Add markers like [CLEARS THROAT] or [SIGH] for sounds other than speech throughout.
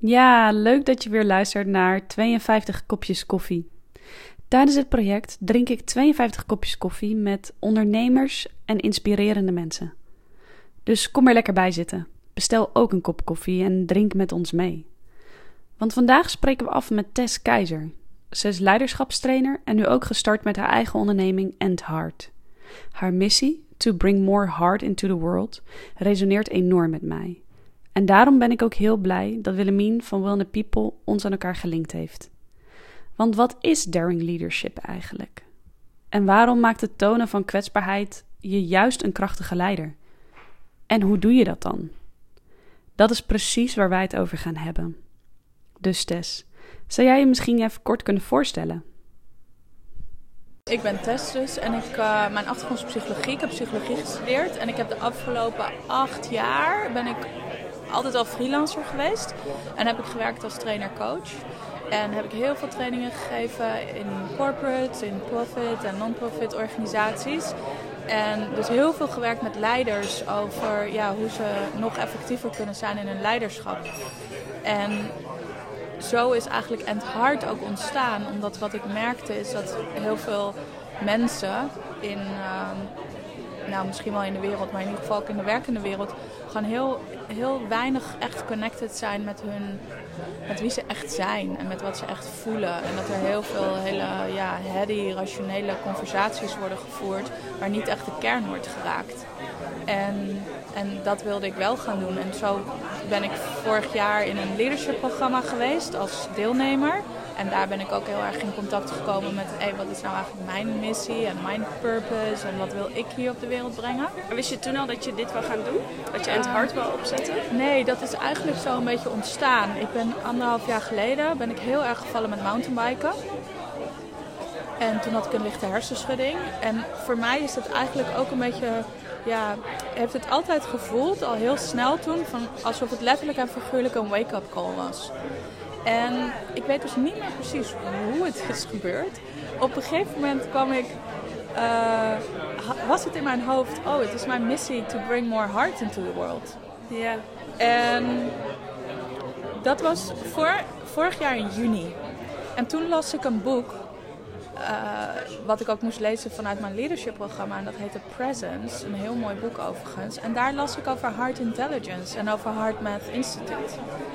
Ja, leuk dat je weer luistert naar 52 kopjes koffie. Tijdens het project drink ik 52 kopjes koffie met ondernemers en inspirerende mensen. Dus kom er lekker bij zitten. Bestel ook een kop koffie en drink met ons mee. Want vandaag spreken we af met Tess Keizer. Ze is leiderschapstrainer en nu ook gestart met haar eigen onderneming End Heart. Haar missie, to bring more heart into the world, resoneert enorm met mij. En daarom ben ik ook heel blij dat Willemien van Wilne People ons aan elkaar gelinkt heeft. Want wat is daring leadership eigenlijk? En waarom maakt het tonen van kwetsbaarheid je juist een krachtige leider? En hoe doe je dat dan? Dat is precies waar wij het over gaan hebben. Dus Tess, zou jij je misschien even kort kunnen voorstellen? Ik ben Tess dus en ik, uh, mijn achtergrond is psychologie. Ik heb psychologie gestudeerd en ik heb de afgelopen acht jaar ben ik altijd al freelancer geweest. En heb ik gewerkt als trainer-coach. En heb ik heel veel trainingen gegeven in corporate, in profit en non-profit organisaties. En dus heel veel gewerkt met leiders over ja, hoe ze nog effectiever kunnen zijn in hun leiderschap. En zo is eigenlijk End Heart ook ontstaan. Omdat wat ik merkte is dat heel veel mensen in, uh, nou misschien wel in de wereld, maar in ieder geval ook in de werkende wereld, gewoon heel, heel weinig echt connected zijn met hun, met wie ze echt zijn en met wat ze echt voelen. En dat er heel veel hele ja, heady, rationele conversaties worden gevoerd waar niet echt de kern wordt geraakt. En, en dat wilde ik wel gaan doen. En zo ben ik vorig jaar in een leadership programma geweest als deelnemer. En daar ben ik ook heel erg in contact gekomen met hey, wat is nou eigenlijk mijn missie en mijn purpose en wat wil ik hier op de wereld brengen. En wist je toen al dat je dit wil gaan doen? Dat je het hart wil opzetten? Nee, dat is eigenlijk zo een beetje ontstaan. Ik ben anderhalf jaar geleden ben ik heel erg gevallen met mountainbiken. En toen had ik een lichte hersenschudding. En voor mij is het eigenlijk ook een beetje ja, heeft het altijd gevoeld, al heel snel toen, van alsof het letterlijk en figuurlijk een wake-up call was. En ik weet dus niet meer precies hoe het is gebeurd. Op een gegeven moment kwam ik, uh, was het in mijn hoofd, oh, het is mijn missie to bring more heart into the world. Ja. En dat was voor, vorig jaar in juni. En toen las ik een boek wat ik ook moest lezen vanuit mijn leadership programma. En dat heette Presence. Een heel mooi boek overigens. En daar las ik over Heart Intelligence en over Heart Math Institute.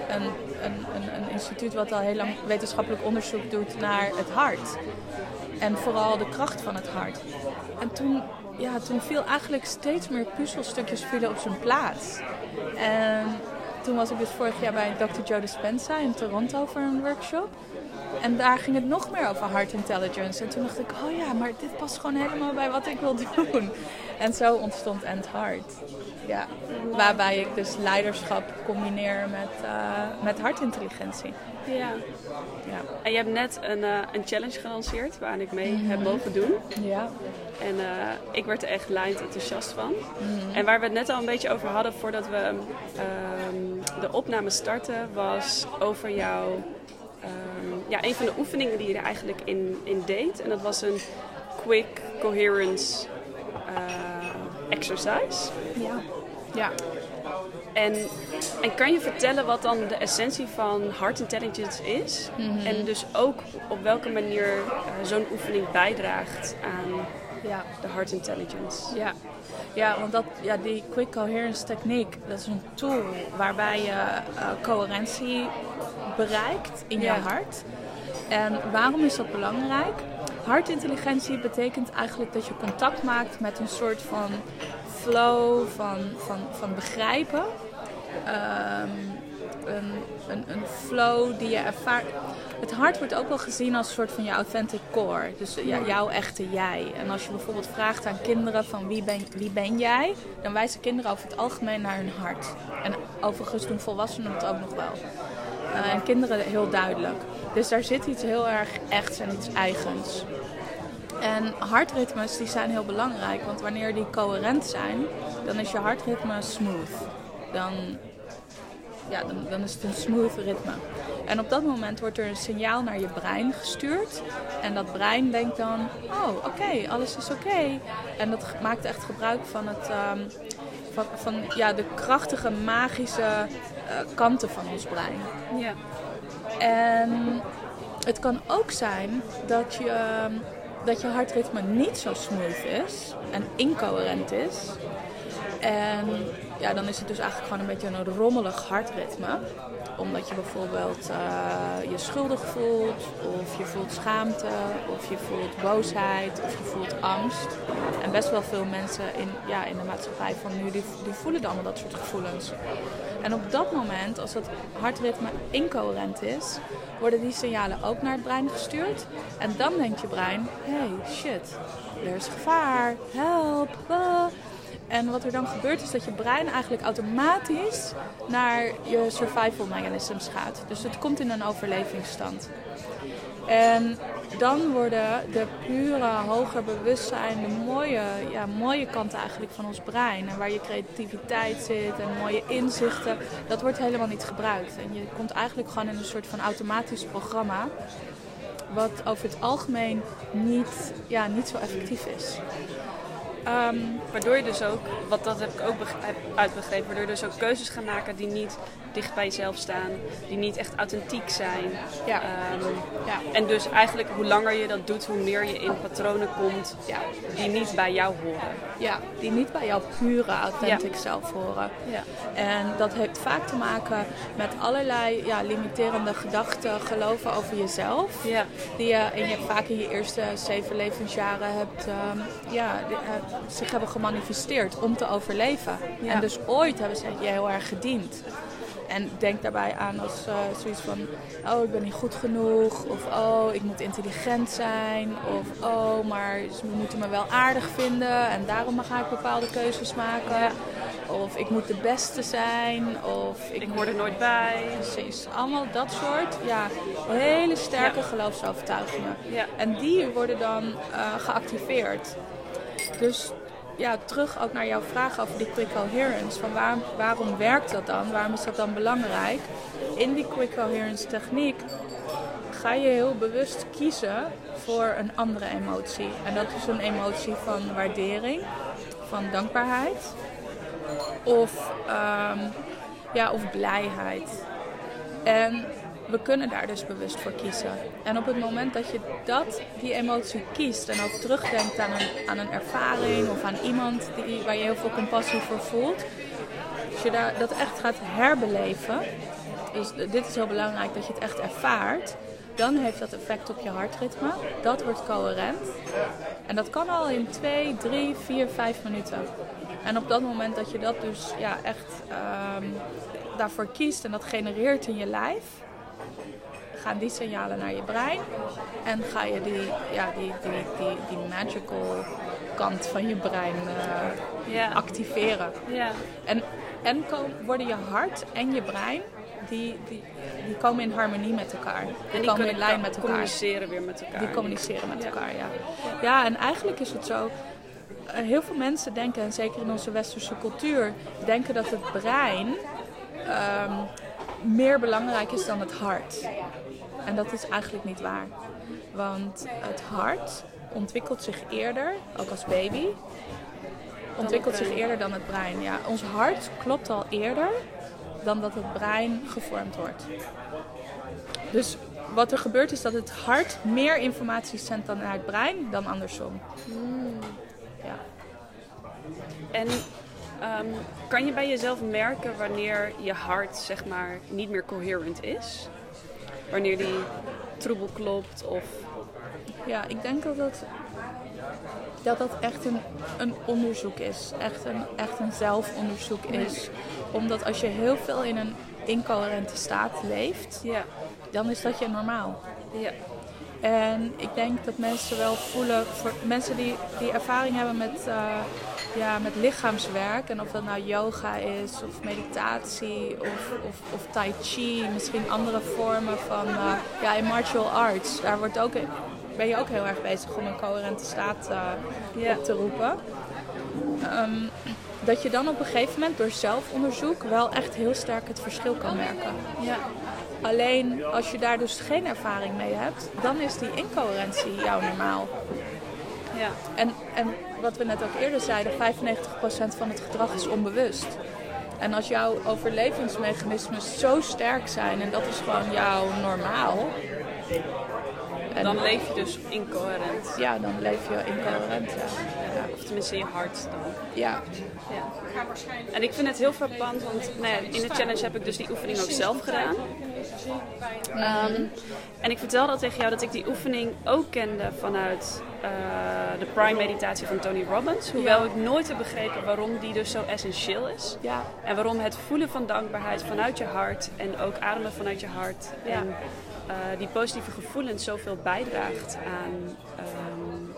Een, een, een, een instituut wat al heel lang wetenschappelijk onderzoek doet naar het hart. En vooral de kracht van het hart. En toen, ja, toen viel eigenlijk steeds meer puzzelstukjes op zijn plaats. En toen was ik dus vorig jaar bij Dr. Joe Dispenza in Toronto voor een workshop. En daar ging het nog meer over heart intelligence. En toen dacht ik, oh ja, maar dit past gewoon helemaal bij wat ik wil doen. En zo ontstond End Heart. Ja, waarbij ik dus leiderschap combineer met, uh, met hartintelligentie. Ja. ja. En je hebt net een, uh, een challenge gelanceerd waar ik mee heb mhm. mogen doen. Ja. En uh, ik werd er echt lijnd enthousiast van. Mm En waar we het net al een beetje over hadden voordat we ehm, de opname starten, was over jouw um, ja, een van de oefeningen die je er eigenlijk in, in deed. En dat was een quick coherence uh, exercise. Ja. ja. En, en kan je vertellen wat dan de essentie van heart intelligence is? Mm -hmm. En dus ook op welke manier uh, zo'n oefening bijdraagt aan ja. de heart intelligence? Ja. Ja, want dat, ja, die quick coherence techniek, dat is een tool waarbij je uh, coherentie bereikt in je hart. En waarom is dat belangrijk? Hartintelligentie betekent eigenlijk dat je contact maakt met een soort van flow van, van, van begrijpen. Um, een, een, een flow die je ervaart. Het hart wordt ook wel gezien als een soort van je authentic core. Dus ja, jouw echte jij. En als je bijvoorbeeld vraagt aan kinderen van wie ben, wie ben jij? Dan wijzen kinderen over het algemeen naar hun hart. En overigens doen volwassenen het ook nog wel. Uh, en kinderen heel duidelijk. Dus daar zit iets heel erg echts en iets eigens. En hartritmes die zijn heel belangrijk, want wanneer die coherent zijn, dan is je hartritme smooth. Dan ja, dan, dan is het een smooth ritme. En op dat moment wordt er een signaal naar je brein gestuurd. En dat brein denkt dan, oh oké, alles is oké. En dat maakt echt gebruik van, het, um, van, van ja, de krachtige magische eh, kanten van ons brein. Ja. En het kan ook zijn dat je, dat je hartritme niet zo smooth is en incoherent is. En ja, dan is het dus eigenlijk gewoon een beetje een rommelig hartritme. Omdat je bijvoorbeeld eh, je schuldig voelt, of je voelt schaamte, of je voelt boosheid, of je voelt angst. En best wel veel mensen in, ja, in de maatschappij van nu, die, die voelen dan allemaal dat soort gevoelens. En op dat moment, als dat hartritme incoherent is, worden die signalen ook naar het brein gestuurd. En dan denkt je brein, hey, shit, er is gevaar, help, ah. En wat er dan gebeurt is dat je brein eigenlijk automatisch naar je survival mechanisms gaat. Dus het komt in een overlevingsstand. En dan worden de pure, hoger bewustzijn, de mooie, ja, mooie kanten eigenlijk van ons brein. En waar je creativiteit zit en mooie inzichten, dat wordt helemaal niet gebruikt. En je komt eigenlijk gewoon in een soort van automatisch programma. Wat over het algemeen niet, ja, niet zo effectief is. Ehm, waardoor je dus ook, wat dat heb ik ook uitbegrepen, waardoor je dus ook keuzes gaat maken die niet dicht bij jezelf staan, die niet echt authentiek zijn. Ja. Ehm, ja. En dus eigenlijk hoe langer je dat doet, hoe meer je in patronen komt ja. die niet bij jou horen. Ja, die niet bij jouw pure, authentiek zelf horen. Ja. En dat heeft vaak te maken met allerlei ja, limiterende gedachten, geloven over jezelf. Ja. Die je, in je vaak in je eerste zeven levensjaren hebt, um, ja, die, uh, zich hebben gemanifesteerd om te overleven. En dus ooit hebben ze je heel erg gediend. En denk daarbij aan als uh, zoiets van, oh ik ben niet goed genoeg. Of oh ik moet intelligent zijn. Of oh maar ze moeten me wel aardig vinden. En daarom ga ik bepaalde keuzes maken. Of ik moet de beste zijn. Of ik, ik hoor er nooit bij. Precies. Allemaal dat soort ja, hele sterke ja. geloofsovertuigingen. Ja. En die worden dan uh, geactiveerd. Dus ja, terug ook naar jouw vraag over die quick coherence. Van waar, waarom werkt dat dan? Waarom is dat dan belangrijk? In die quick coherence techniek ga je heel bewust kiezen voor een andere emotie. En dat is een emotie van waardering, van dankbaarheid of, um, ja, of blijheid. En we kunnen daar dus bewust voor kiezen. En op het moment dat je dat, die emotie kiest en ook terugdenkt aan een, aan een ervaring of aan iemand die, waar je heel veel compassie voor voelt, als je daar, dat echt gaat herbeleven, dus dit is heel belangrijk dat je het echt ervaart, dan heeft dat effect op je hartritme. Dat wordt coherent. En dat kan al in 2, 3, 4, 5 minuten. En op dat moment dat je dat dus ja, echt um, daarvoor kiest en dat genereert in je lijf, gaan die signalen naar je brein. En ga je die, ja, die, die, die, die magical kant van je brein uh, ja. activeren. Ja. En, en worden je hart en je brein, die, die, die komen in harmonie met elkaar. Die, en die komen in lijn met elkaar. communiceren weer met elkaar. Die communiceren met ja. elkaar, ja. Ja, en eigenlijk is het zo... Heel veel mensen denken, en zeker in onze westerse cultuur, denken dat het brein um, meer belangrijk is dan het hart. En dat is eigenlijk niet waar. Want het hart ontwikkelt zich eerder, ook als baby, ontwikkelt zich eerder dan het brein. Ja, ons hart klopt al eerder dan dat het brein gevormd wordt. Dus wat er gebeurt is dat het hart meer informatie zendt dan naar het brein dan andersom. Mm. Ja. En um, kan je bij jezelf merken wanneer je hart zeg maar niet meer coherent is? Wanneer die troebel klopt of... Ja, ik denk dat dat, dat, dat echt een, een onderzoek is. Echt een, echt een zelfonderzoek is. Omdat als je heel veel in een incoherente staat leeft, ja. dan is dat je normaal. Ja. En ik denk dat mensen wel voelen, voor mensen die, die ervaring hebben met, uh, ja, met lichaamswerk, en of dat nou yoga is, of meditatie, of, of, of tai chi, misschien andere vormen van, uh, ja, in martial arts, daar wordt ook, ben je ook heel erg bezig om een coherente staat uh, ja. op te roepen. Um, dat je dan op een gegeven moment door zelfonderzoek wel echt heel sterk het verschil kan merken. Ja. Alleen als je daar dus geen ervaring mee hebt, dan is die incoherentie jouw normaal. Ja. En, en wat we net ook eerder zeiden, 95% van het gedrag is onbewust. En als jouw overlevingsmechanismen zo sterk zijn en dat is gewoon jouw normaal. En dan leef je dus incoherent. Ja, dan leef je incoherent. Ja. ja of tenminste je hart dan. Ja. ja. En ik vind het heel frappant, want nou in de challenge heb ik dus die oefening ook zelf gedaan. Um, en ik vertelde al tegen jou dat ik die oefening ook kende vanuit uh, de Prime Meditatie van Tony Robbins. Hoewel ik nooit heb begrepen waarom die dus zo essentieel is. Ja. En waarom het voelen van dankbaarheid vanuit je hart en ook ademen vanuit je hart. En uh, die positieve gevoelens zoveel bijdraagt aan um,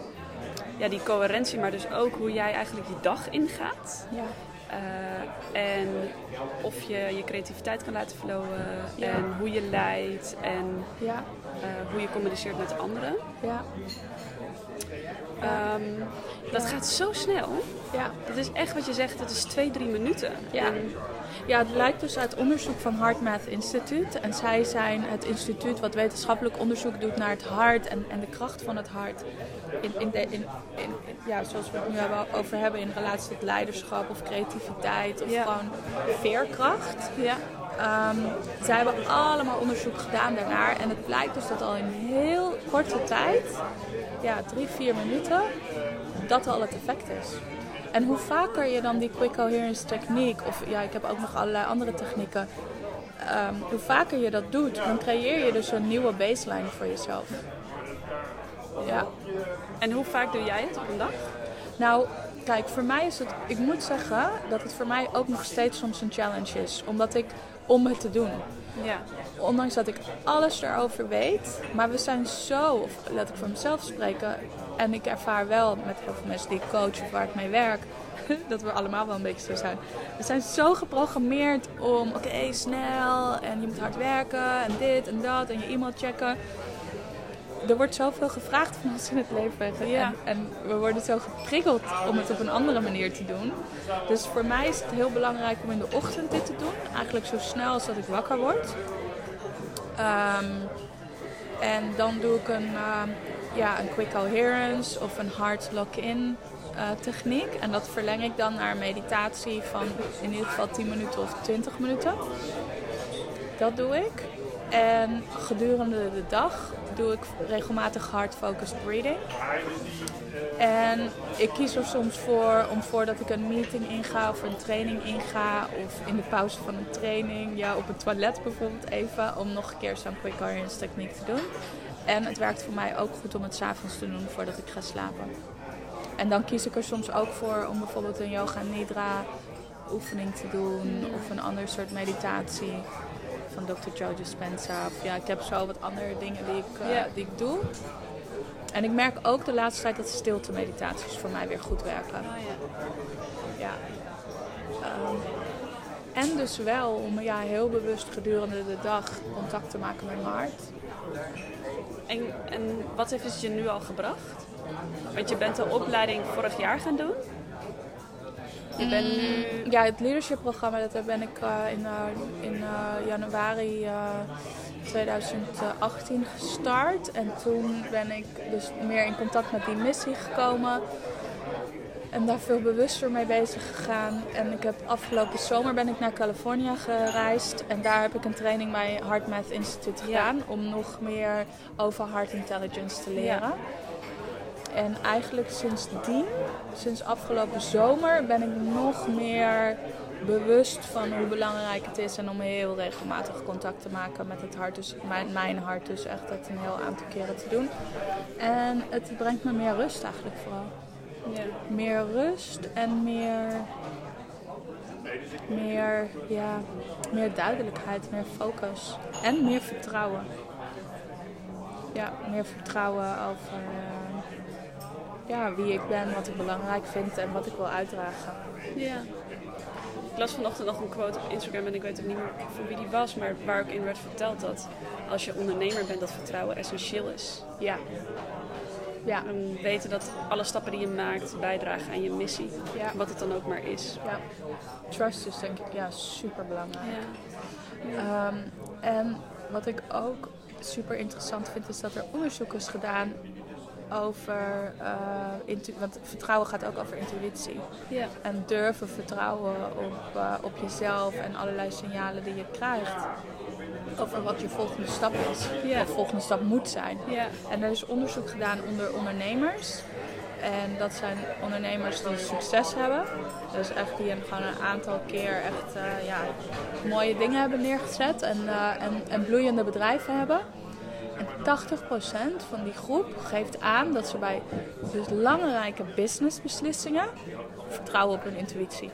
ja, die coherentie, maar dus ook hoe jij eigenlijk die dag ingaat. Uh, en of je je creativiteit kan laten flowen ja. en hoe je leidt en ja. uh, hoe je communiceert met anderen. Ja. Um, dat gaat zo snel. Ja. Dat is echt wat je zegt, het is twee, drie minuten. Ja. En, ja, het lijkt dus uit onderzoek van Heart Math Institute. En zij zijn het instituut wat wetenschappelijk onderzoek doet naar het hart en, en de kracht van het hart. In, in de, in, in, ja, zoals we het nu hebben over hebben in relatie tot leiderschap of creativiteit of Ja. gewoon veerkracht. Ja. Ehm, zij hebben allemaal onderzoek gedaan daarnaar. En het blijkt dus dat al in heel korte tijd, ja, drie, vier minuten, dat al het effect is. En hoe vaker je dan die quick coherence techniek, of ja, ik heb ook nog allerlei andere technieken, ehm, hoe vaker je dat doet, dan creëer je dus een nieuwe baseline voor jezelf. Ja. En hoe vaak doe jij het op een dag? Nou, kijk, voor mij is het. Ik moet zeggen dat het voor mij ook nog steeds soms een challenge is. Omdat ik om het te doen. Ja. Ondanks dat ik alles erover weet. Maar we zijn zo, of laat ik voor mezelf spreken. En ik ervaar wel met heel veel mensen die ik coach of waar ik mee werk. [LAUGHS] Dat we allemaal wel een beetje zo zijn. We zijn zo geprogrammeerd om, oké, snel. En je moet hard werken. En dit en dat. En je e-mail checken er wordt zoveel gevraagd van ons in het leven. Ja. En, en, we worden zo geprikkeld om het op een andere manier te doen. Dus voor mij is het heel belangrijk om in de ochtend dit te doen. Eigenlijk zo snel als dat ik wakker word. Um, en dan doe ik een, uh, ja, een quick coherence of een hard lock-in uh, techniek. En dat verleng ik dan naar meditatie van in ieder geval 10 minuten of 20 minuten. Dat doe ik. En gedurende de dag doe ik regelmatig hard-focused breathing. En ik kies er soms voor om voordat ik een meeting inga of een training inga of in de pauze van een training, ja, op het toilet bijvoorbeeld even, om nog een keer zo'n quick coherence techniek te doen. En het werkt voor mij ook goed om het s'avonds te doen voordat ik ga slapen. En dan kies ik er soms ook voor om bijvoorbeeld een yoga nidra oefening te doen of een ander soort meditatie van Dr. Joe Dispenza. Of, ja, ik heb zo wat andere dingen die ik, uh, Ja. die ik doe. En ik merk ook de laatste tijd dat stilte meditaties voor mij weer goed werken. Oh, ja. Ja. Um, en dus wel om ja, heel bewust gedurende de dag contact te maken met mijn hart. En, en wat heeft het je nu al gebracht? Want je bent de opleiding vorig jaar gaan doen. Je bent nu... Ja, het leadership programma dat ben ik uh, in, uh, in uh, januari 2018 gestart. En toen ben ik dus meer in contact met die missie gekomen. En daar veel bewuster mee bezig gegaan. En ik heb afgelopen zomer ben ik naar Californië gereisd. En daar heb ik een training bij Heart Math Institute gedaan. Om nog meer over heart intelligence te leren. Ja. En eigenlijk sindsdien, sinds afgelopen zomer, ben ik nog meer bewust van hoe belangrijk het is. En om heel regelmatig contact te maken met het hart. Dus mijn, mijn hart dus echt dat een heel aantal keren te doen. En het brengt me meer rust eigenlijk vooral. Ja. Meer rust en meer, meer, ja, meer duidelijkheid, meer focus. En meer vertrouwen. Ja, meer vertrouwen over uh, ja, wie ik ben, wat ik belangrijk vind en wat ik wil uitdragen. Ja. Ik las vanochtend nog een quote op Instagram en ik weet ook niet meer van wie die was, maar waar ook in werd verteld dat als je ondernemer bent, dat vertrouwen essentieel is. Ja. Ja. En weten dat alle stappen die je maakt bijdragen aan je missie, Ja. wat het dan ook maar is. Ja. Trust is denk ik ja, super belangrijk. Ja. Um, en wat ik ook super interessant vind, is dat er onderzoek is gedaan over, uh, intu- want vertrouwen gaat ook over intuïtie. En durven vertrouwen op, uh, op jezelf en allerlei signalen die je krijgt. Over wat je volgende stap is. Ja. Of volgende stap moet zijn. En er is onderzoek gedaan onder ondernemers. En dat zijn ondernemers die succes hebben. Dus echt die gewoon een aantal keer echt uh, ja, mooie dingen hebben neergezet. En, en, en bloeiende bedrijven hebben. En 80% van die groep geeft aan dat ze bij belangrijke businessbeslissingen vertrouwen op hun intuïtie.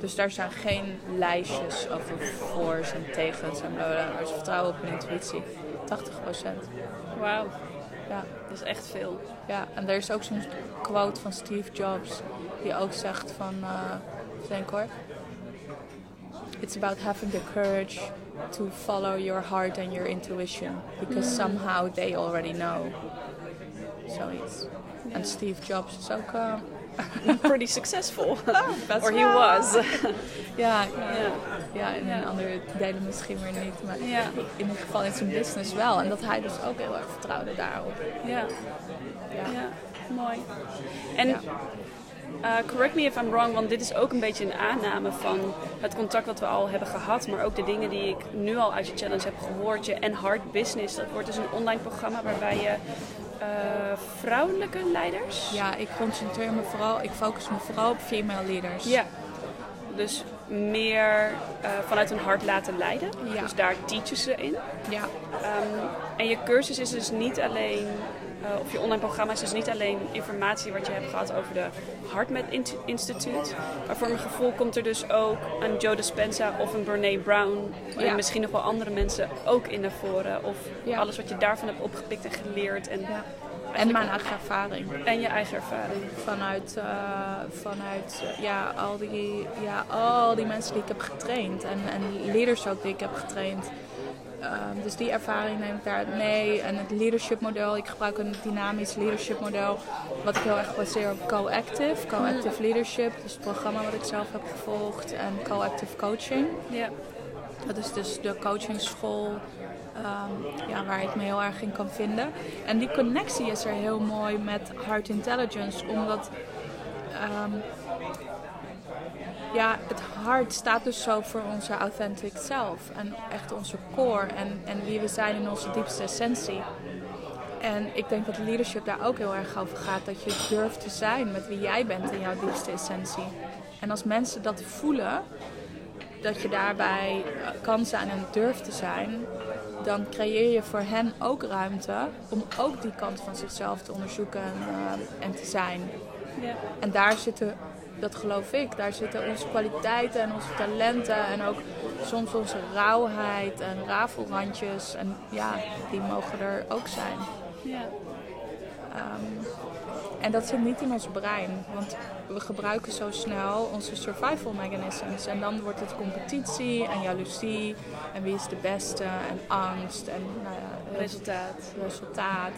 Dus daar zijn geen lijstjes over voor's en tegens en bla maar ze vertrouwen op hun intuïtie. 80%. Wauw. Ja. Dat is echt veel. Ja, en er is ook zo'n quote van Steve Jobs die ook zegt van, uh, denk hoor. It's about having the courage to follow your heart and your intuition because somehow they already know. Zoiets. Yeah. En Steve Jobs is ook uh, [LAUGHS] pretty successful. [LAUGHS] Oh, Or he was. ja, ja, ja, in andere delen misschien weer niet. Maar ja. in ieder geval in zijn business wel. En dat hij dus ook heel erg vertrouwde daarop. Ja, ja. ja. mooi. En uh, correct me if I'm wrong, want dit is ook een beetje een aanname van het contact wat we al hebben gehad. Maar ook de dingen die ik nu al uit je challenge heb gehoord. Je en Hard Business, dat wordt dus een online programma waarbij je uh, vrouwelijke leiders. Ja, ik concentreer me vooral, ik focus me vooral op female leaders. Ja. Dus meer uh, vanuit hun hart laten leiden. Ja. Dus daar teachen ze in. Ja. Um, en je cursus is dus niet alleen, uh, of je online programma is dus niet alleen informatie wat je hebt gehad over de HeartMath Instituut. Maar voor mijn gevoel komt er dus ook een Joe Dispenza of een Brene Brown Ja. en misschien nog wel andere mensen ook in naar voren. Of Ja. alles wat je daarvan hebt opgepikt en geleerd. En, Ja. En mijn eigen ervaring. en je eigen ervaring. Vanuit, uh, vanuit uh, ja, al die, ja, al die mensen die ik heb getraind. En, en leaders ook die ik heb getraind. Um, dus die ervaring neem ik daar mee. En het leadership model. Ik gebruik een dynamisch leadership model. Wat ik heel erg baseer op co-active. Co-active leadership. Dus het programma wat ik zelf heb gevolgd. En co-active coaching. Ja. Dat is dus de coachingschool um, ja, waar ik me heel erg in kan vinden. En die connectie is er heel mooi met Heart Intelligence, omdat um, ja, het hart staat dus zo voor onze authentic self en echt onze core en, en wie we zijn in onze diepste essentie. En ik denk dat leadership daar ook heel erg over gaat. Dat je durft te zijn met wie jij bent in jouw diepste essentie. En als mensen dat voelen, dat je daarbij kan zijn en durft te zijn, dan creëer je voor hen ook ruimte om ook die kant van zichzelf te onderzoeken en, uh, en te zijn. Ja. En daar zitten, dat geloof ik, daar zitten onze kwaliteiten en onze talenten en ook soms onze rauwheid en rafelrandjes. En ja, die mogen er ook zijn. Ja. Um, en dat zit niet in ons brein, want we gebruiken zo snel onze survival mechanisms. En dan wordt het competitie en jaloezie en wie is de beste en angst en nou ja, resultaat. resultaat.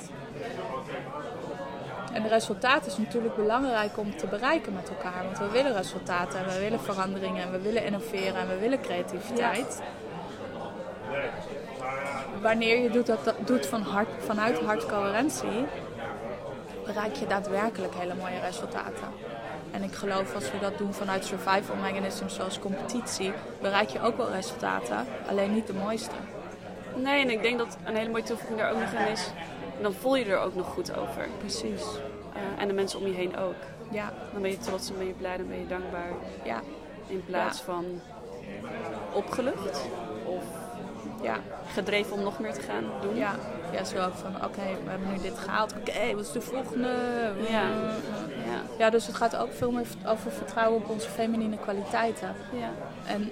En resultaat is natuurlijk belangrijk om te bereiken met elkaar. Want we willen resultaten en we willen veranderingen en we willen innoveren en we willen creativiteit. Wanneer je doet dat, dat doet van hart, vanuit hartcoherentie, bereik je daadwerkelijk hele mooie resultaten. En ik geloof als we dat doen vanuit survival mechanisms zoals competitie, bereik je ook wel resultaten, alleen niet de mooiste. Nee, en ik denk dat een hele mooie toevoeging daar ook nog in is. Dan voel je er ook nog goed over. Precies. Uh, en de mensen om je heen ook. Ja. Dan ben je trots, dan ben je blij, dan ben je dankbaar. Ja. In plaats ja. van opgelucht of ja. gedreven om nog meer te gaan doen. Ja, ja zo ook van oké, okay, we hebben nu dit gehaald. Oké, okay, wat is de volgende? Ja. ja. Ja, dus het gaat ook veel meer over vertrouwen op onze feminine kwaliteiten. Ja. En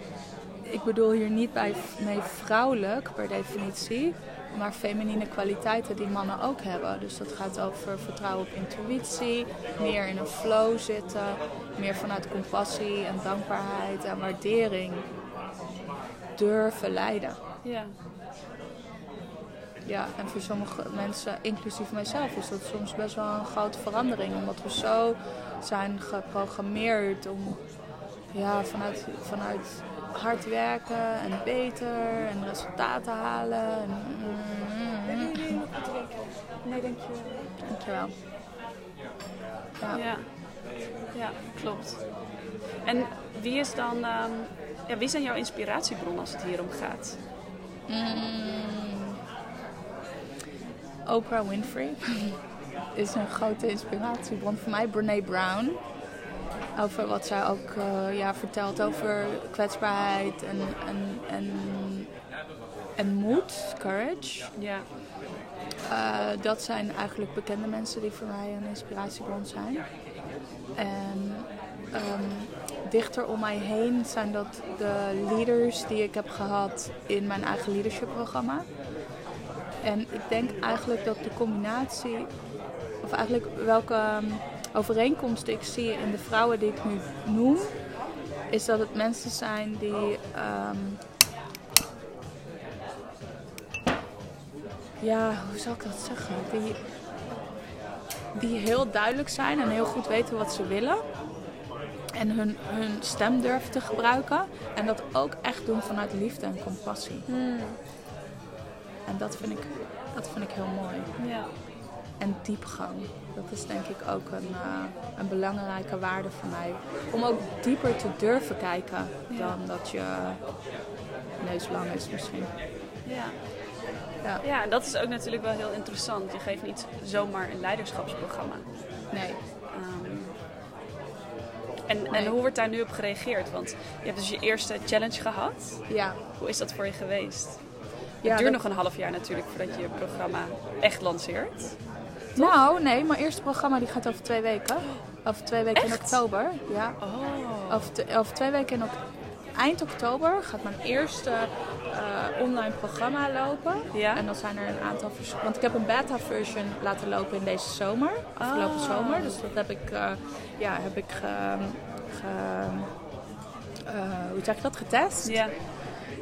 ik bedoel hier niet bij mee vrouwelijk per definitie, maar feminine kwaliteiten die mannen ook hebben. Dus dat gaat over vertrouwen op intuïtie, meer in een flow zitten, meer vanuit compassie en dankbaarheid en waardering durven leiden. Ja. Ja, en voor sommige mensen, inclusief mijzelf, is dat soms best wel een grote verandering. Omdat we zo zijn geprogrammeerd om ja, vanuit, vanuit hard werken en beter en resultaten halen. En, Mm. Nee, denk je. Dankjewel. Ja. Ja. ja, klopt. En wie is dan, ehm, ja, wie zijn jouw inspiratiebron als het hier om gaat? Mm. Oprah Winfrey [LAUGHS] is een grote inspiratiebron voor mij. Brene Brown. Over wat zij ook eh, ja, vertelt over kwetsbaarheid en, en, en, en moed, courage. Ja. Eh, dat zijn eigenlijk bekende mensen die voor mij een inspiratiebron zijn. En ehm, dichter om mij heen zijn dat de leaders die ik heb gehad in mijn eigen leadership programma. En ik denk eigenlijk dat de combinatie, of eigenlijk welke um, overeenkomsten ik zie in de vrouwen die ik nu noem, is dat het mensen zijn die. ehm, ja, hoe zal ik dat zeggen? Die, die heel duidelijk zijn en heel goed weten wat ze willen. En hun, hun stem durven te gebruiken. En dat ook echt doen vanuit liefde en compassie. En dat vind, ik, dat vind ik heel mooi. Ja. En diepgang. Dat is denk ik ook een, eh, een belangrijke waarde voor mij. Om ook dieper te durven kijken dan dat je neus lang is misschien. Ja. Ja. ja, en dat is ook natuurlijk wel heel interessant. Je geeft niet zomaar een leiderschapsprogramma. Nee. Ehm, en, en hoe wordt daar nu op gereageerd? Want je hebt dus je eerste challenge gehad. Ja. Hoe is dat voor je geweest? Ja, het duurt dat- nog een half jaar natuurlijk voordat je je programma echt lanceert. Nou, nee, mijn eerste programma die gaat over twee weken. Over twee weken in oktober. Ja. Oh. Te- twee weken in ok- eind oktober gaat mijn eerste eh, online programma lopen. Ja? En dan zijn er een aantal Want ik heb een beta version laten lopen in deze zomer. Afgelopen Ah. zomer. Dus dat heb ik, eh, ja, heb ik ge, ge- eh, hoe zeg je dat? Getest. Ja.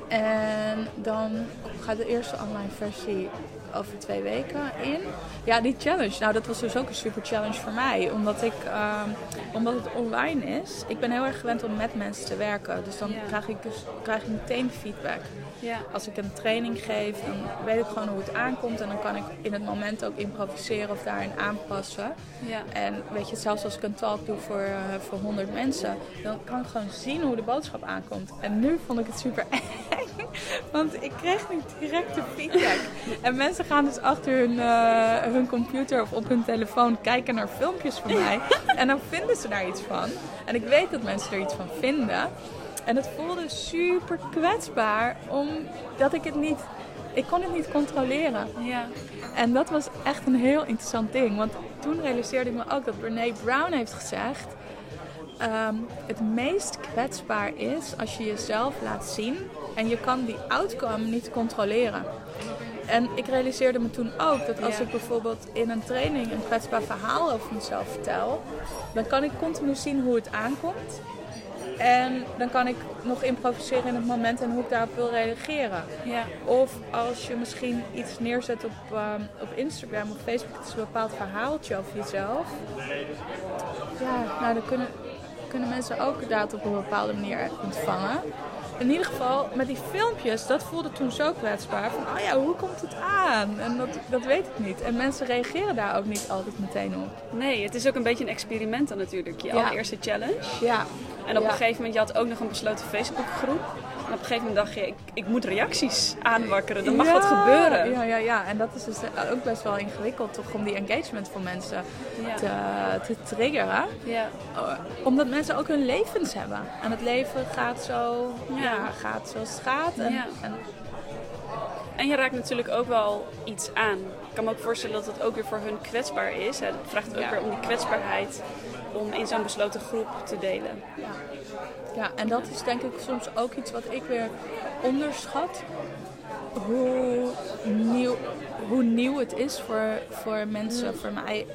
En dan gaat de eerste online versie over twee weken in. Ja, die challenge. Nou, dat was dus ook een super challenge voor mij. Omdat, ik, ehm, omdat het online is. Ik ben heel erg gewend om met mensen te werken. Dus dan Ja. krijg ik dus krijg ik meteen feedback. Ja. Als ik een training geef, dan weet ik gewoon hoe het aankomt. En dan kan ik in het moment ook improviseren of daarin aanpassen. Ja. En weet je, zelfs als ik een talk doe voor, eh, voor 100 mensen, dan kan ik gewoon zien hoe de boodschap aankomt. En nu vond ik het super [LAUGHS] eng, want ik kreeg niet directe feedback. En mensen gaan dus achter hun, eh, hun computer of op hun telefoon kijken naar filmpjes van mij. [LAUGHS] En dan vinden ze daar iets van. En ik weet dat mensen er iets van vinden. En het voelde super kwetsbaar, omdat ik het niet... Ik kon het niet controleren. Ja. En dat was echt een heel interessant ding. Want toen realiseerde ik me ook dat Brene Brown heeft gezegd... ehm, het meest kwetsbaar is als je jezelf laat zien... en je kan die outcome niet controleren. En ik realiseerde me toen ook dat als ik bijvoorbeeld in een training een kwetsbaar verhaal over mezelf vertel... dan kan ik continu zien hoe het aankomt... En dan kan ik nog improviseren in het moment en hoe ik daarop wil reageren. Ja. Of als je misschien iets neerzet op, ehm, op Instagram of Facebook, het is een bepaald verhaaltje over jezelf. Ja, nou dan kunnen, kunnen mensen ook dat op een bepaalde manier ontvangen. In ieder geval, met die filmpjes, dat voelde toen zo kwetsbaar. Van, oh ja, hoe komt het aan? En dat, dat weet ik niet. En mensen reageren daar ook niet altijd meteen op. Nee, het is ook een beetje een experiment dan natuurlijk. Je Ja. allereerste challenge. Ja. En op Ja. een gegeven moment, je had ook nog een besloten Facebookgroep. En op een gegeven moment dacht je, ik, ik moet reacties aanwakkeren. Er mag Ja, wat gebeuren. Ja, ja, ja. En dat is dus ook best wel ingewikkeld toch om die engagement van mensen Ja. te, te triggeren. Ja. Uh, omdat mensen ook hun levens hebben. En het leven gaat zo, Ja. gaat zoals het gaat. En, en En je raakt natuurlijk ook wel iets aan. Ik kan me ook voorstellen dat het ook weer voor hun kwetsbaar is. Het vraagt ook weer om die kwetsbaarheid om in zo'n besloten groep te delen. ja, en dat is denk ik soms ook iets wat ik weer onderschat. Hoe nieuw, hoe nieuw het is voor, voor mensen, voor mij,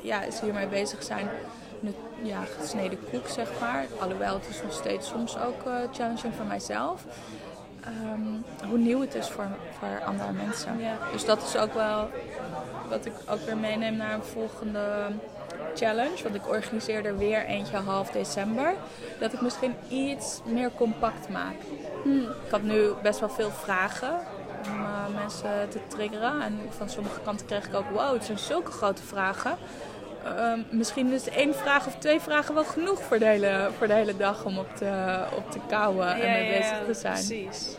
ja, is hiermee bezig zijn. Ja, gesneden koek, zeg maar. Alhoewel het is nog steeds soms ook eh, challenging voor mijzelf. Ehm, hoe nieuw het is voor, voor andere mensen. Ja. Dus dat is ook wel wat ik ook weer meeneem naar een volgende challenge. Want ik organiseer er weer eentje half december. Dat ik misschien iets meer compact maak. Ik had nu best wel veel vragen om eh, mensen te triggeren. En van sommige kanten kreeg ik ook, wow, het zijn zulke grote vragen. Ehm, misschien is één vraag of twee vragen wel genoeg voor de hele, voor de hele dag om op te, op te kouwen en mee bezig te zijn. Precies.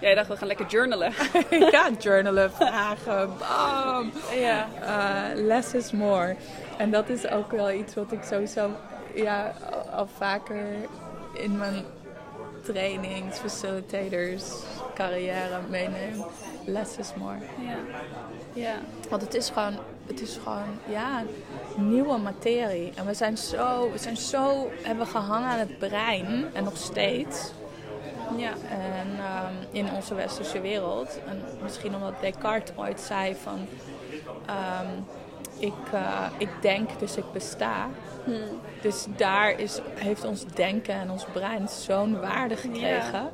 Jij dacht, we gaan lekker journalen. [LAUGHS] ja, journalen, vragen, bam. Ja. Uh, less is more. En dat is ook wel iets wat ik sowieso ja, al vaker in mijn trainings, facilitators, carrière meeneem. Less is more. Ja. ja. Want het is gewoon, het is gewoon ja, nieuwe materie. En we zijn zo, we zijn zo hebben gehangen aan het brein en nog steeds. Ja. En um, in onze westerse wereld. En misschien omdat Descartes ooit zei van... Um, ik, uh, ik denk, dus ik besta. Hmm. Dus daar is, heeft ons denken en ons brein zo'n waarde gekregen.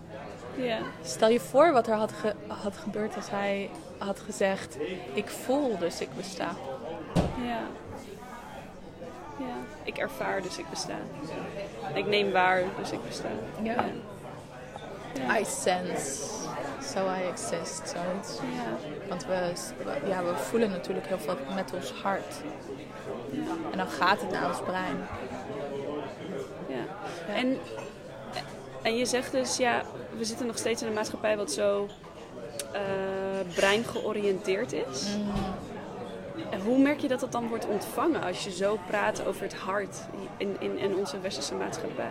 Ja. ja. Stel je voor wat er had, ge, had gebeurd als hij had gezegd... Ik voel, dus ik besta. Ja. Ja. Ik ervaar, dus ik besta. Ik neem waar, dus ik besta. Ja. ja. Ja. I sense, so I exist, zoiets. Want we, ja, we voelen natuurlijk heel veel met ons hart. En dan gaat het naar ons brein. Ja. ja. En, en je zegt dus, ja, we zitten nog steeds in een maatschappij wat zo uh, brein georiënteerd is. Mm. En hoe merk je dat dat dan wordt ontvangen als je zo praat over het hart in, in, in onze westerse maatschappij?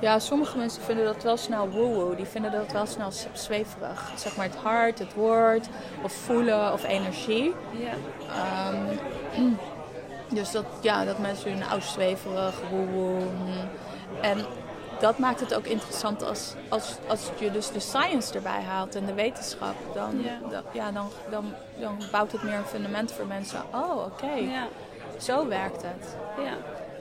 Ja, sommige mensen vinden dat wel snel woe Die vinden dat wel snel zweverig. Zeg maar het hart, het woord, of voelen, of energie. Ja. Um, [CLEARS THROAT] dus dat, ja, dat mensen nou zweverig, woe En dat maakt het ook interessant als, als, als je dus de science erbij haalt en de wetenschap. Dan, ja. dan, ja, dan, dan, dan bouwt het meer een fundament voor mensen. Oh, oké. Okay. Ja. Zo werkt het. Ja.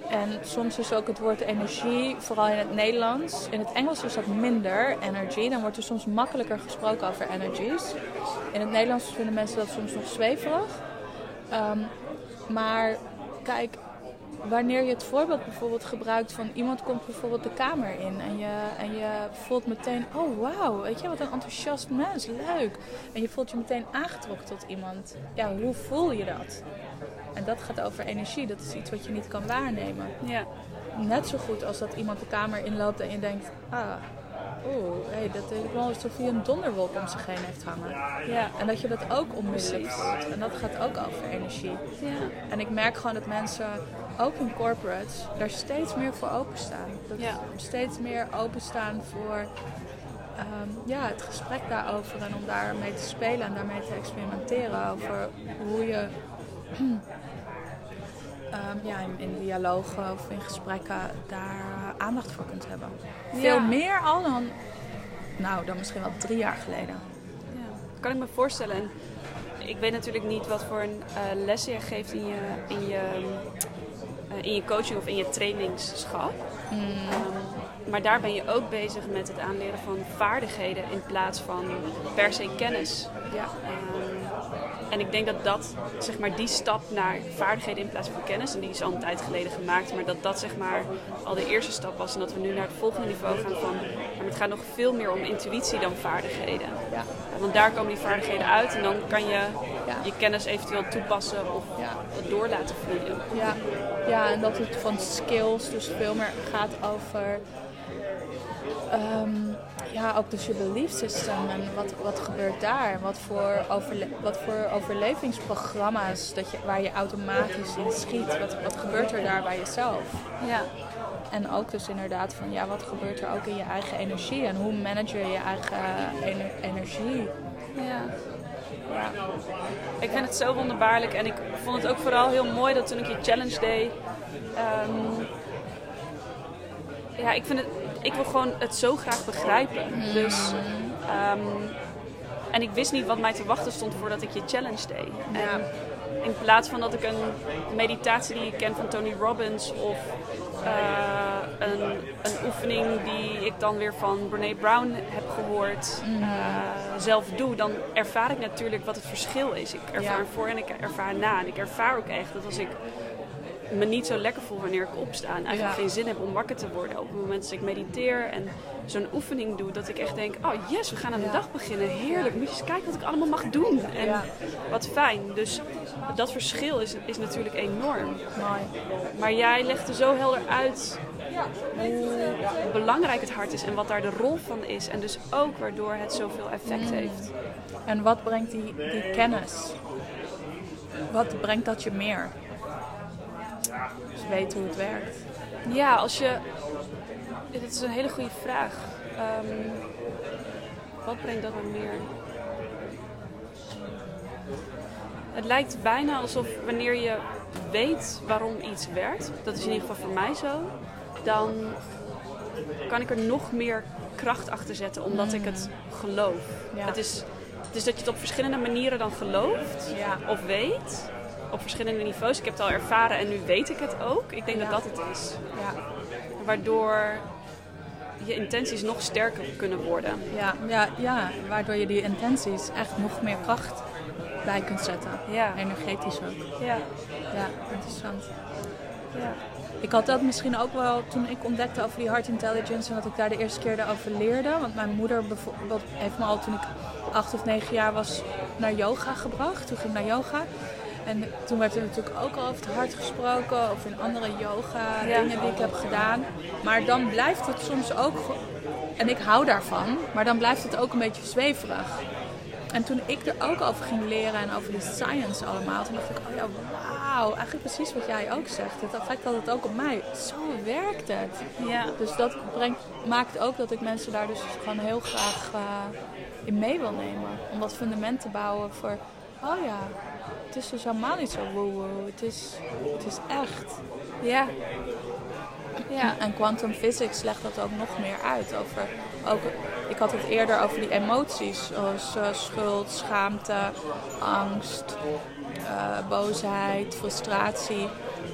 En soms is ook het woord energie, vooral in het Nederlands. In het Engels is dat minder, energy. Dan wordt er soms makkelijker gesproken over energies. In het Nederlands vinden mensen dat soms nog zweverig. Um, maar kijk, wanneer je het voorbeeld bijvoorbeeld gebruikt van iemand komt bijvoorbeeld de kamer in en je, en je voelt meteen, oh wauw, weet je wat een enthousiast mens, leuk. En je voelt je meteen aangetrokken tot iemand. Ja, hoe voel je dat? En dat gaat over energie. Dat is iets wat je niet kan waarnemen. Ja. Net zo goed als dat iemand de kamer inloopt en je denkt... Ah, oeh, hey, dat is wel alsof hij een donderwolk om zich heen heeft hangen. Ja. En dat je dat ook onmiddellijk voelt. En dat gaat ook over energie. Ja. En ik merk gewoon dat mensen, ook in corporates, daar steeds meer voor openstaan. Dat ja. steeds meer openstaan voor um, ja, het gesprek daarover. En om daarmee te spelen en daarmee te experimenteren. Over hoe je um, [CLEARS THROAT] ja, in, in, dialogen of in gesprekken daar aandacht voor kunt hebben. Ja. Veel meer al dan, nou, dan misschien wel drie jaar geleden. Ja, kan ik me voorstellen. En ik weet natuurlijk niet wat voor een uh, les je geeft in je, in, je, in je coaching of in je trainingsschap. Mm. Um, maar daar ben je ook bezig met het aanleren van vaardigheden in plaats van per se kennis. Ja. Um, en ik denk dat dat, zeg maar, die stap naar vaardigheden in plaats van kennis, en die is al een tijd geleden gemaakt, maar dat dat zeg maar al de eerste stap was en dat we nu naar het volgende niveau gaan van, maar het gaat nog veel meer om intuïtie dan vaardigheden. Ja. Want daar komen die vaardigheden uit en dan kan je ja. je kennis eventueel toepassen of ja. het door laten vloeien. Ja. Ja, en dat het van skills dus veel meer gaat over Um, ja, ook dus je belief system en wat, wat gebeurt daar? Wat voor, overle wat voor overlevingsprogramma's dat je, waar je automatisch in schiet? Wat, wat gebeurt er daar bij jezelf? Ja. En ook dus inderdaad van ja, wat gebeurt er ook in je eigen energie en hoe manage je je eigen ener energie? Ja. Ja. Ik vind het zo wonderbaarlijk en ik vond het ook vooral heel mooi dat toen ik je challenge deed. Um, ja, ik vind het ik wil gewoon het zo graag begrijpen. Dus, um, en ik wist niet wat mij te wachten stond voordat ik je challenge deed. En in plaats van dat ik een meditatie die ik ken van Tony Robbins of uh, een, een oefening die ik dan weer van Brene Brown heb gehoord mm. uh, zelf doe, dan ervaar ik natuurlijk wat het verschil is. Ik ervaar ja. voor en ik ervaar na. En ik ervaar ook echt dat als ik me niet zo lekker voel wanneer ik opsta. En eigenlijk Ja. geen zin heb om wakker te worden. Op het moment dat ik mediteer en zo'n oefening doe, dat ik echt denk: oh yes, we gaan aan de Ja. dag beginnen. Heerlijk. Moet je eens kijken wat ik allemaal mag doen. En Ja. wat fijn. Dus dat verschil is, is natuurlijk enorm. Mooi. Maar jij legde zo helder uit hoe belangrijk het hart is en wat daar de rol van is. En dus ook waardoor het zoveel effect heeft. En wat brengt die, die kennis? Wat brengt dat je meer? Weet hoe het werkt. Ja, als je. Dit is een hele goede vraag. Ehm, wat brengt dat dan meer? Het lijkt bijna alsof wanneer je weet waarom iets werkt, dat is in ieder geval voor mij zo, dan kan ik er nog meer kracht achter zetten omdat ik het geloof. Ja. Het, is, het is dat je het op verschillende manieren dan gelooft Ja. of weet. Op verschillende niveaus. Ik heb het al ervaren en nu weet ik het ook. Ik denk Ja. dat dat het is. Ja. Waardoor je intenties nog sterker kunnen worden. Ja, ja, ja, waardoor je die intenties echt nog meer kracht bij kunt zetten. Ja. Energetisch ook. Ja. Ja, interessant. ja. Ik had dat misschien ook wel toen ik ontdekte over die heart intelligence en dat ik daar de eerste keer over leerde. Want mijn moeder bijvoorbeeld heeft me al toen ik acht of negen jaar was naar yoga gebracht. Toen ging ik naar yoga. En toen werd er natuurlijk ook al over het hart gesproken, of in andere yoga Ja. dingen die ik heb gedaan. Maar dan blijft het soms ook, en ik hou daarvan, maar dan blijft het ook een beetje zweverig. En toen ik er ook over ging leren en over die science allemaal, toen dacht ik, oh ja, wauw, eigenlijk precies wat jij ook zegt. Het effect had het ook op mij. Zo werkt het. ja. Dus dat brengt, maakt ook dat ik mensen daar dus gewoon heel graag eh, in mee wil nemen. Om dat fundament te bouwen voor, oh ja, het is dus helemaal niet zo woe Het is, het is echt. Ja. Ja. En quantum physics legt dat ook nog meer uit. Over, ook, ik had het eerder over die emoties, zoals eh, schuld, schaamte, angst, eh, boosheid, frustratie.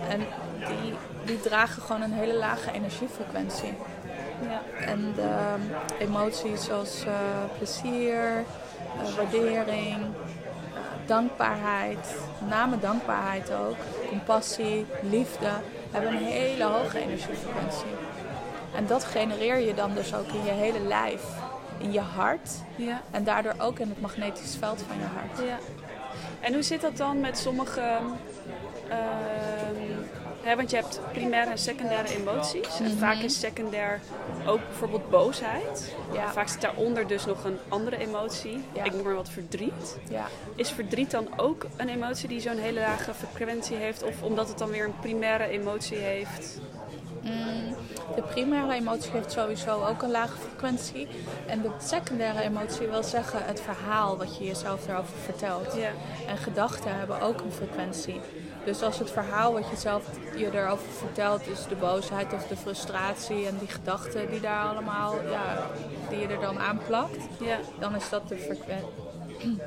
En die, die dragen gewoon een hele lage energiefrequentie. Ja. En de ehm, emoties zoals eh, plezier, waardering, dankbaarheid, name dankbaarheid ook, compassie, liefde, hebben een hele hoge energiefrequentie. En dat genereer je dan dus ook in je hele lijf, in je hart Ja. en daardoor ook in het magnetisch veld van je hart. Ja. En hoe zit dat dan met sommige... ehm, want je hebt primaire en secundaire emoties. En vaak is secundair ook bijvoorbeeld boosheid. Ja. Vaak zit daaronder dus nog een andere emotie. Ja. Ik noem maar wat verdriet. Ja. Is verdriet dan ook een emotie die zo'n hele lage frequentie heeft? Of omdat het dan weer een primaire emotie heeft? Mm, de primaire emotie heeft sowieso ook een lage frequentie. En de secundaire emotie wil zeggen het verhaal wat je jezelf erover vertelt. Ja. En gedachten hebben ook een frequentie. Dus als het verhaal wat je zelf je erover vertelt, is de boosheid of de frustratie en die gedachten die daar allemaal, ja, die je er dan aan plakt, Ja. dan is dat de frequentie.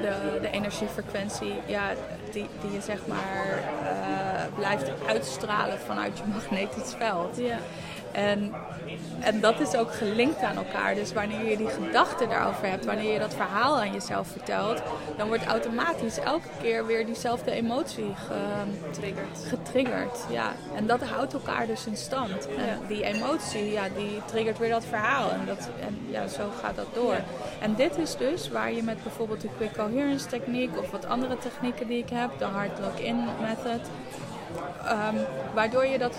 De, de energiefrequentie, ja, die, die je zeg maar eh, blijft uitstralen vanuit je [LAUGHS] magnetisch veld. Ja. En, en dat is ook gelinkt aan elkaar. Dus wanneer je die gedachten daarover hebt, wanneer je dat verhaal aan jezelf vertelt, dan wordt automatisch elke keer weer diezelfde emotie ge- Triggert. getriggerd. Ja. En dat houdt elkaar dus in stand. En die emotie, ja, die triggert weer dat verhaal. En, dat, en ja, zo gaat dat door. En dit is dus waar je met bijvoorbeeld de quick coherence techniek of wat andere technieken die ik heb, de hard lock-in method, Ehm, waardoor je dat,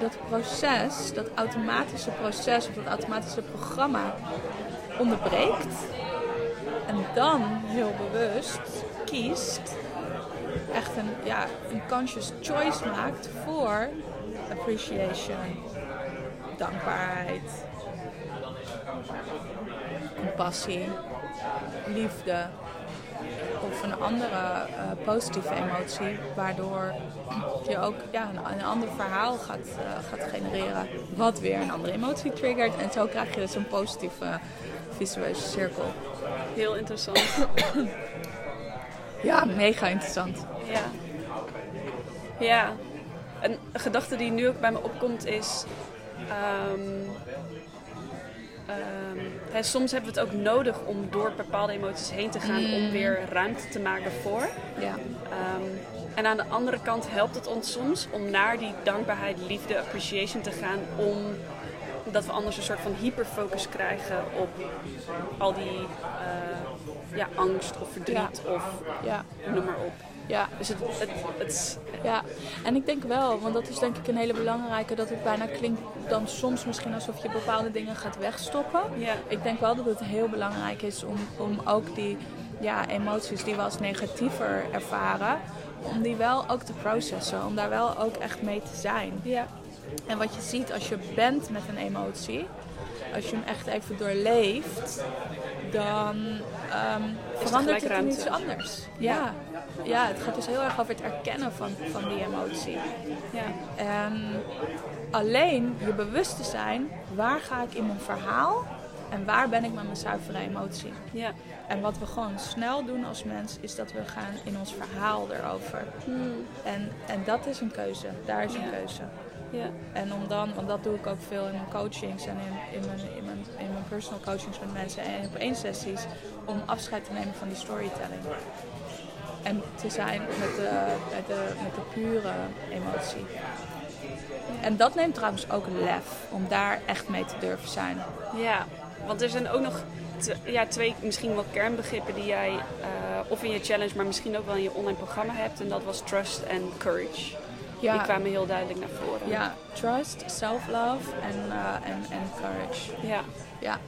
dat proces, dat automatische proces of dat automatische programma onderbreekt. En dan heel bewust kiest, echt een, ja, een conscious choice maakt voor appreciation, dankbaarheid, compassie, liefde of een andere eh, positieve emotie, waardoor je ook ja, een, een ander verhaal gaat, eh, gaat genereren, wat weer een andere emotie triggert. En zo krijg je dus een positieve visueuze cirkel. Heel interessant. Ja, mega interessant. Ja. Ja. Een gedachte die nu ook bij me opkomt is... ehm, hè, soms hebben we het ook nodig om door bepaalde emoties heen te gaan... om weer ruimte te maken voor. Ja, Ehm, En aan de andere kant helpt het ons soms om naar die dankbaarheid, liefde, appreciation te gaan. Om dat we anders een soort van hyperfocus krijgen op al die eh, ja, angst of verdriet of Ja. noem maar op. Ja. Dus het, het, het, Ja, en ik denk wel, want dat is denk ik een hele belangrijke, dat het bijna klinkt dan soms misschien alsof je bepaalde dingen gaat wegstoppen. ja, Ik denk wel dat het heel belangrijk is om, om ook die ja, emoties die we als negatiever ervaren, om die wel ook te processen, om daar wel ook echt mee te zijn. ja, En wat je ziet als je bent met een emotie, als je hem echt even doorleeft, dan ehm, verandert het in iets anders. Ja. ja, het gaat dus heel erg over het erkennen van, van die emotie. ja, En alleen je bewust te zijn, waar ga ik in mijn verhaal en waar ben ik met mijn zuivere emotie. ja. En wat we gewoon snel doen als mens, is dat we gaan in ons verhaal erover. En, en dat is een keuze, daar is een Ja. keuze. ja. En om dan, want dat doe ik ook veel in mijn coachings en in, in, mijn, in, mijn, in mijn personal coachings met mensen en op één sessies, om afscheid te nemen van die storytelling. En te zijn met de, met de, met de pure emotie. En dat neemt trouwens ook lef, om daar echt mee te durven zijn. Ja, want er zijn ook nog ja, twee misschien wel kernbegrippen die jij eh, of in je challenge, maar misschien ook wel in je online programma hebt. En dat was trust en courage. Die kwamen heel duidelijk naar voren. ja trust, self-love en, eh, en, en courage. Ja, Ja.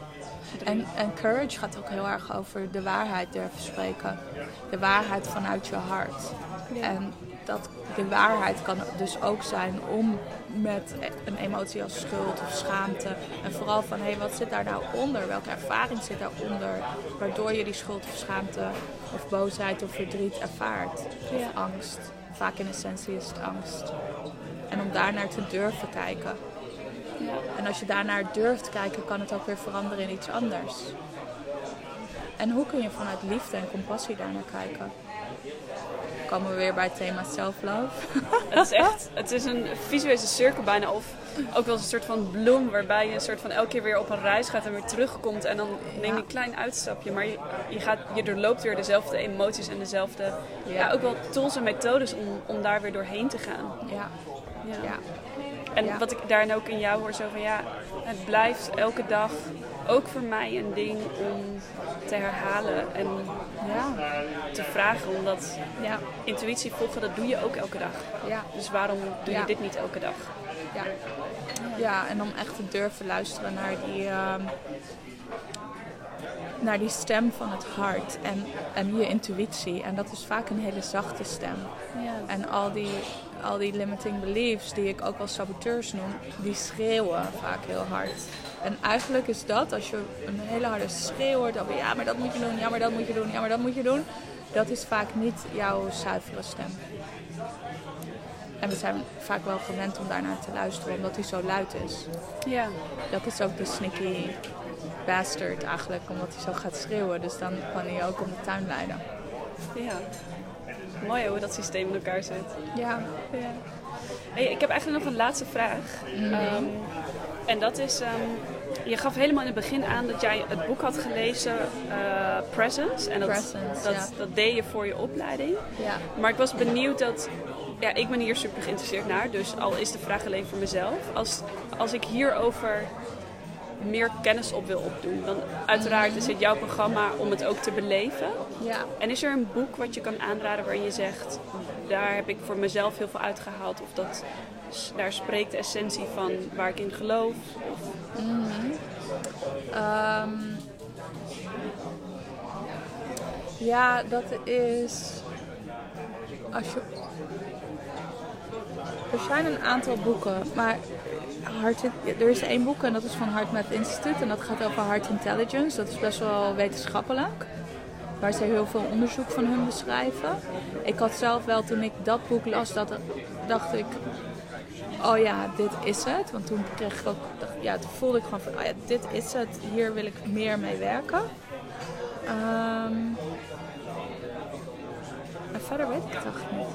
En, en courage gaat ook heel erg over de waarheid durven spreken. De waarheid vanuit je hart. En dat, de waarheid kan dus ook zijn om met een emotie als schuld of schaamte. En vooral van, hé, hey, wat zit daar nou onder? Welke ervaring zit daaronder? Waardoor je die schuld of schaamte of boosheid of verdriet ervaart. Of Ja. angst. Vaak in essentie is het angst. En om daar naar te durven kijken. En als je daarnaar durft kijken, kan het ook weer veranderen in iets anders. En hoe kun je vanuit liefde en compassie daarnaar kijken? Komen we weer bij het thema self-love. Het is echt, het is een visuele cirkel bijna. Of ook wel een soort van bloem waarbij je een soort van elke keer weer op een reis gaat en weer terugkomt. En dan neem je een klein uitstapje. Maar je, je, gaat, je doorloopt weer dezelfde emoties en dezelfde, ja. Ja. ook wel tools en methodes om, om daar weer doorheen te gaan. Ja, Ja. ja, En Ja. wat ik daarin ook in jou hoor, zo van ja, het blijft elke dag ook voor mij een ding om te herhalen en ja, te vragen. Omdat ja, intuïtie volgen, dat doe je ook elke dag. ja, Dus waarom doe je dit niet elke dag? ja. Ja, en om echt te durven luisteren naar die, ehm, naar die stem van het hart en, en je intuïtie. En dat is vaak een hele zachte stem. Ja. En al die, al die limiting beliefs, die ik ook wel saboteurs noem, die schreeuwen vaak heel hard. En eigenlijk is dat, als je een hele harde schreeuw hoort over ja, maar dat moet je doen, ja, maar dat moet je doen, ja, maar dat moet je doen. Dat is vaak niet jouw zuivere stem. En we zijn vaak wel gewend om daarnaar te luisteren, omdat hij zo luid is. ja. Dat is ook de sneaky bastard eigenlijk, omdat hij zo gaat schreeuwen. Dus dan kan hij ook om de tuin leiden. Ja. Mooi hoe dat systeem in elkaar zit. Ja, Ja. Hey, ik heb eigenlijk nog een laatste vraag. Ehm, en dat is, ehm, je gaf helemaal in het begin aan dat jij het boek had gelezen, eh, Presence. En dat, Presence, dat, ja. dat deed je voor je opleiding. ja, Maar ik was benieuwd dat, ja, ik ben hier super geïnteresseerd naar. Dus al is de vraag alleen voor mezelf. Als, als ik hierover meer kennis op wil opdoen, dan uiteraard is het jouw programma om het ook te beleven. ja. En is er een boek wat je kan aanraden waarin je zegt, daar heb ik voor mezelf heel veel uitgehaald? Of dat, daar spreekt de essentie van waar ik in geloof? Of, Ehm, ja, dat is. Als je. Er zijn een aantal boeken, maar Er is één boek en dat is van HeartMath Institute en dat gaat over heart intelligence. Dat is best wel wetenschappelijk, waar ze heel veel onderzoek van hun beschrijven. Ik had zelf wel toen ik dat boek las, dat, dacht ik, oh ja, dit is het. Want toen kreeg ik ook, ja, toen voelde ik gewoon van, oh ja, dit is het. Hier wil ik meer mee werken. En verder weet ik het eigenlijk niet.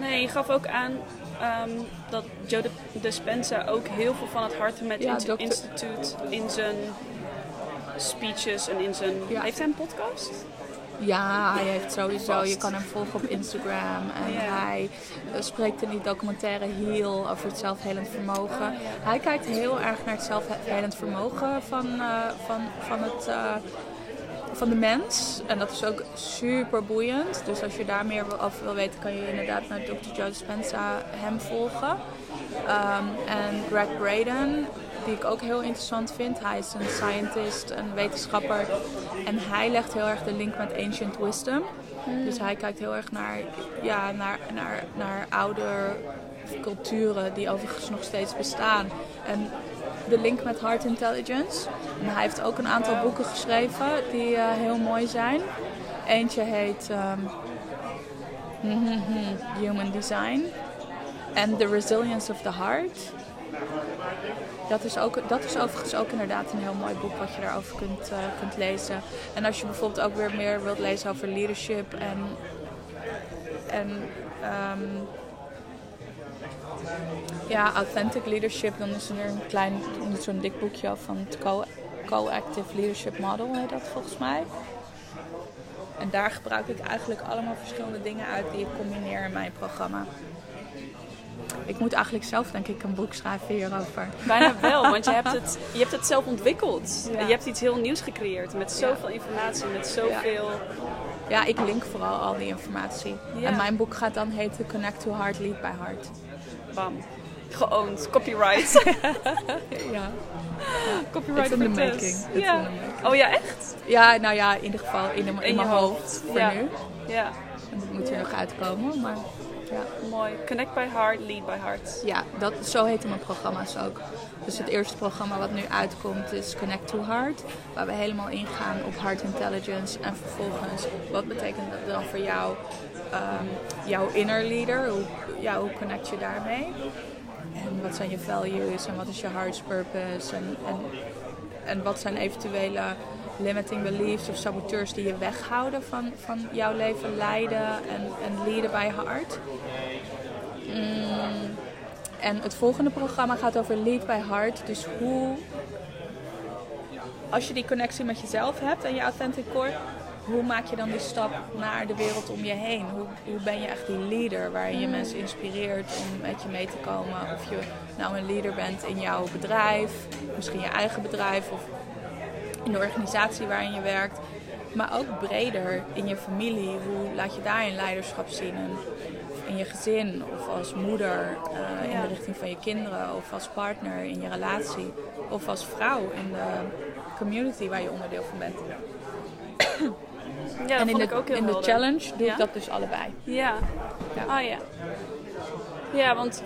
nee, je gaf ook aan ehm, dat Joe Dispenza ook heel veel van het Hart met Ja, dokter- Instituut in zijn speeches en in zijn... Ja. Heeft hij een podcast? Ja, hij heeft sowieso. Je kan hem volgen op Instagram. En hij eh, spreekt in die documentaire Heal over het zelfhelend vermogen. Oh, Hij kijkt heel erg naar het zelfhelend vermogen van, eh, van, van, het, eh, van de mens. En dat is ook super boeiend. Dus als je daar meer over wil weten, kan je inderdaad naar Dr. Joe Dispenza hem volgen. Ehm, en Greg Braden, die ik ook heel interessant vind. Hij is een scientist, een wetenschapper. En hij legt heel erg de link met ancient wisdom. Dus hij kijkt heel erg naar, ja, naar, naar, naar oude culturen die overigens nog steeds bestaan. En de link met heart intelligence. En hij heeft ook een aantal boeken geschreven die eh, heel mooi zijn. Eentje heet ehm, [LAUGHS] Human Design en The Resilience of the Heart. Dat is, ook, dat is overigens ook inderdaad een heel mooi boek wat je daarover kunt, eh, kunt lezen. En als je bijvoorbeeld ook weer meer wilt lezen over leadership en, en ehm, ja, authentic leadership, dan is er een klein, zo'n dik boekje van het Co- Co-Active Leadership Model, heet dat volgens mij. En daar gebruik ik eigenlijk allemaal verschillende dingen uit die ik combineer in mijn programma. Ik moet eigenlijk zelf denk ik een boek schrijven hierover. [LAUGHS] Bijna wel, want je hebt het, je hebt het zelf ontwikkeld. Ja. Je hebt iets heel nieuws gecreëerd met zoveel informatie, met zoveel... Ja, ik link vooral al die informatie. Ja. En mijn boek gaat dan heten Connect to Heart, Lead by Heart. Bam. Geowned. Copyright. [LAUGHS] [LAUGHS] Ja, Copyright in the making. Ja. making. Oh ja, echt? ja nou ja, in ieder geval in, de- in mijn hoofd. hoofd voor Ja. nu. Ja, En dat moet er nog uitkomen, maar ja. mooi. Connect by heart, lead by heart. Ja, dat, zo heten mijn programma's ook. Dus het eerste programma wat nu uitkomt is Connect to Heart. Waar we helemaal ingaan op heart intelligence. En vervolgens, wat betekent dat dan voor jou, ehm, jouw inner leader? Hoe, connect je daarmee? En wat zijn je values en wat is je heart's purpose? En, en, wat zijn eventuele limiting beliefs of saboteurs die je weghouden van, van jouw leven leiden en, en leaden by heart? Mm, en het volgende programma gaat over Lead by Heart. Dus hoe, als je die connectie met jezelf hebt en je authentic core, hoe maak je dan die stap naar de wereld om je heen? Hoe, hoe ben je echt die leader waarin je mensen inspireert om met je mee te komen? Of je nou een leader bent in jouw bedrijf, misschien je eigen bedrijf of in de organisatie waarin je werkt. Maar ook breder in je familie. Hoe laat je daarin leiderschap zien? En in je gezin of als moeder eh, in de richting van je kinderen of als partner in je relatie of als vrouw in de community waar je onderdeel van bent. [COUGHS] Ja, dat en in vond de, ik ook heel in de challenge doe Ja? ik dat dus allebei. Ja. Ja. Ah ja. Ja, want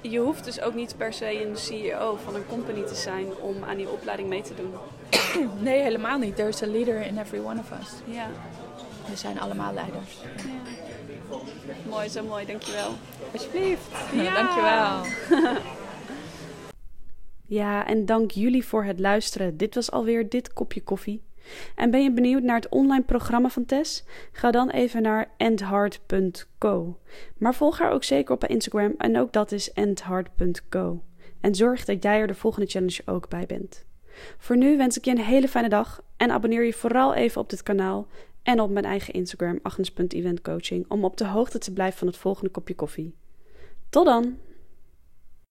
je hoeft dus ook niet per se een CEO van een company te zijn om aan die opleiding mee te doen. [CLEARS THROAT] Nee, helemaal niet. There's a leader in every one of us. Ja. We zijn allemaal leiders. Mooi, zo mooi, dankjewel. Alsjeblieft. Ja. Dankjewel. [LAUGHS] Ja, en dank jullie voor het luisteren. Dit was alweer Dit Kopje Koffie. En ben je benieuwd naar het online programma van Tess? Ga dan even naar endhard.co. Maar volg haar ook zeker op Instagram en ook dat is endhard.co. En zorg dat jij er de volgende challenge ook bij bent. Voor nu wens ik je een hele fijne dag en abonneer je vooral even op dit kanaal en op mijn eigen Instagram agnes.eventcoaching om op de hoogte te blijven van het volgende kopje koffie. Tot dan!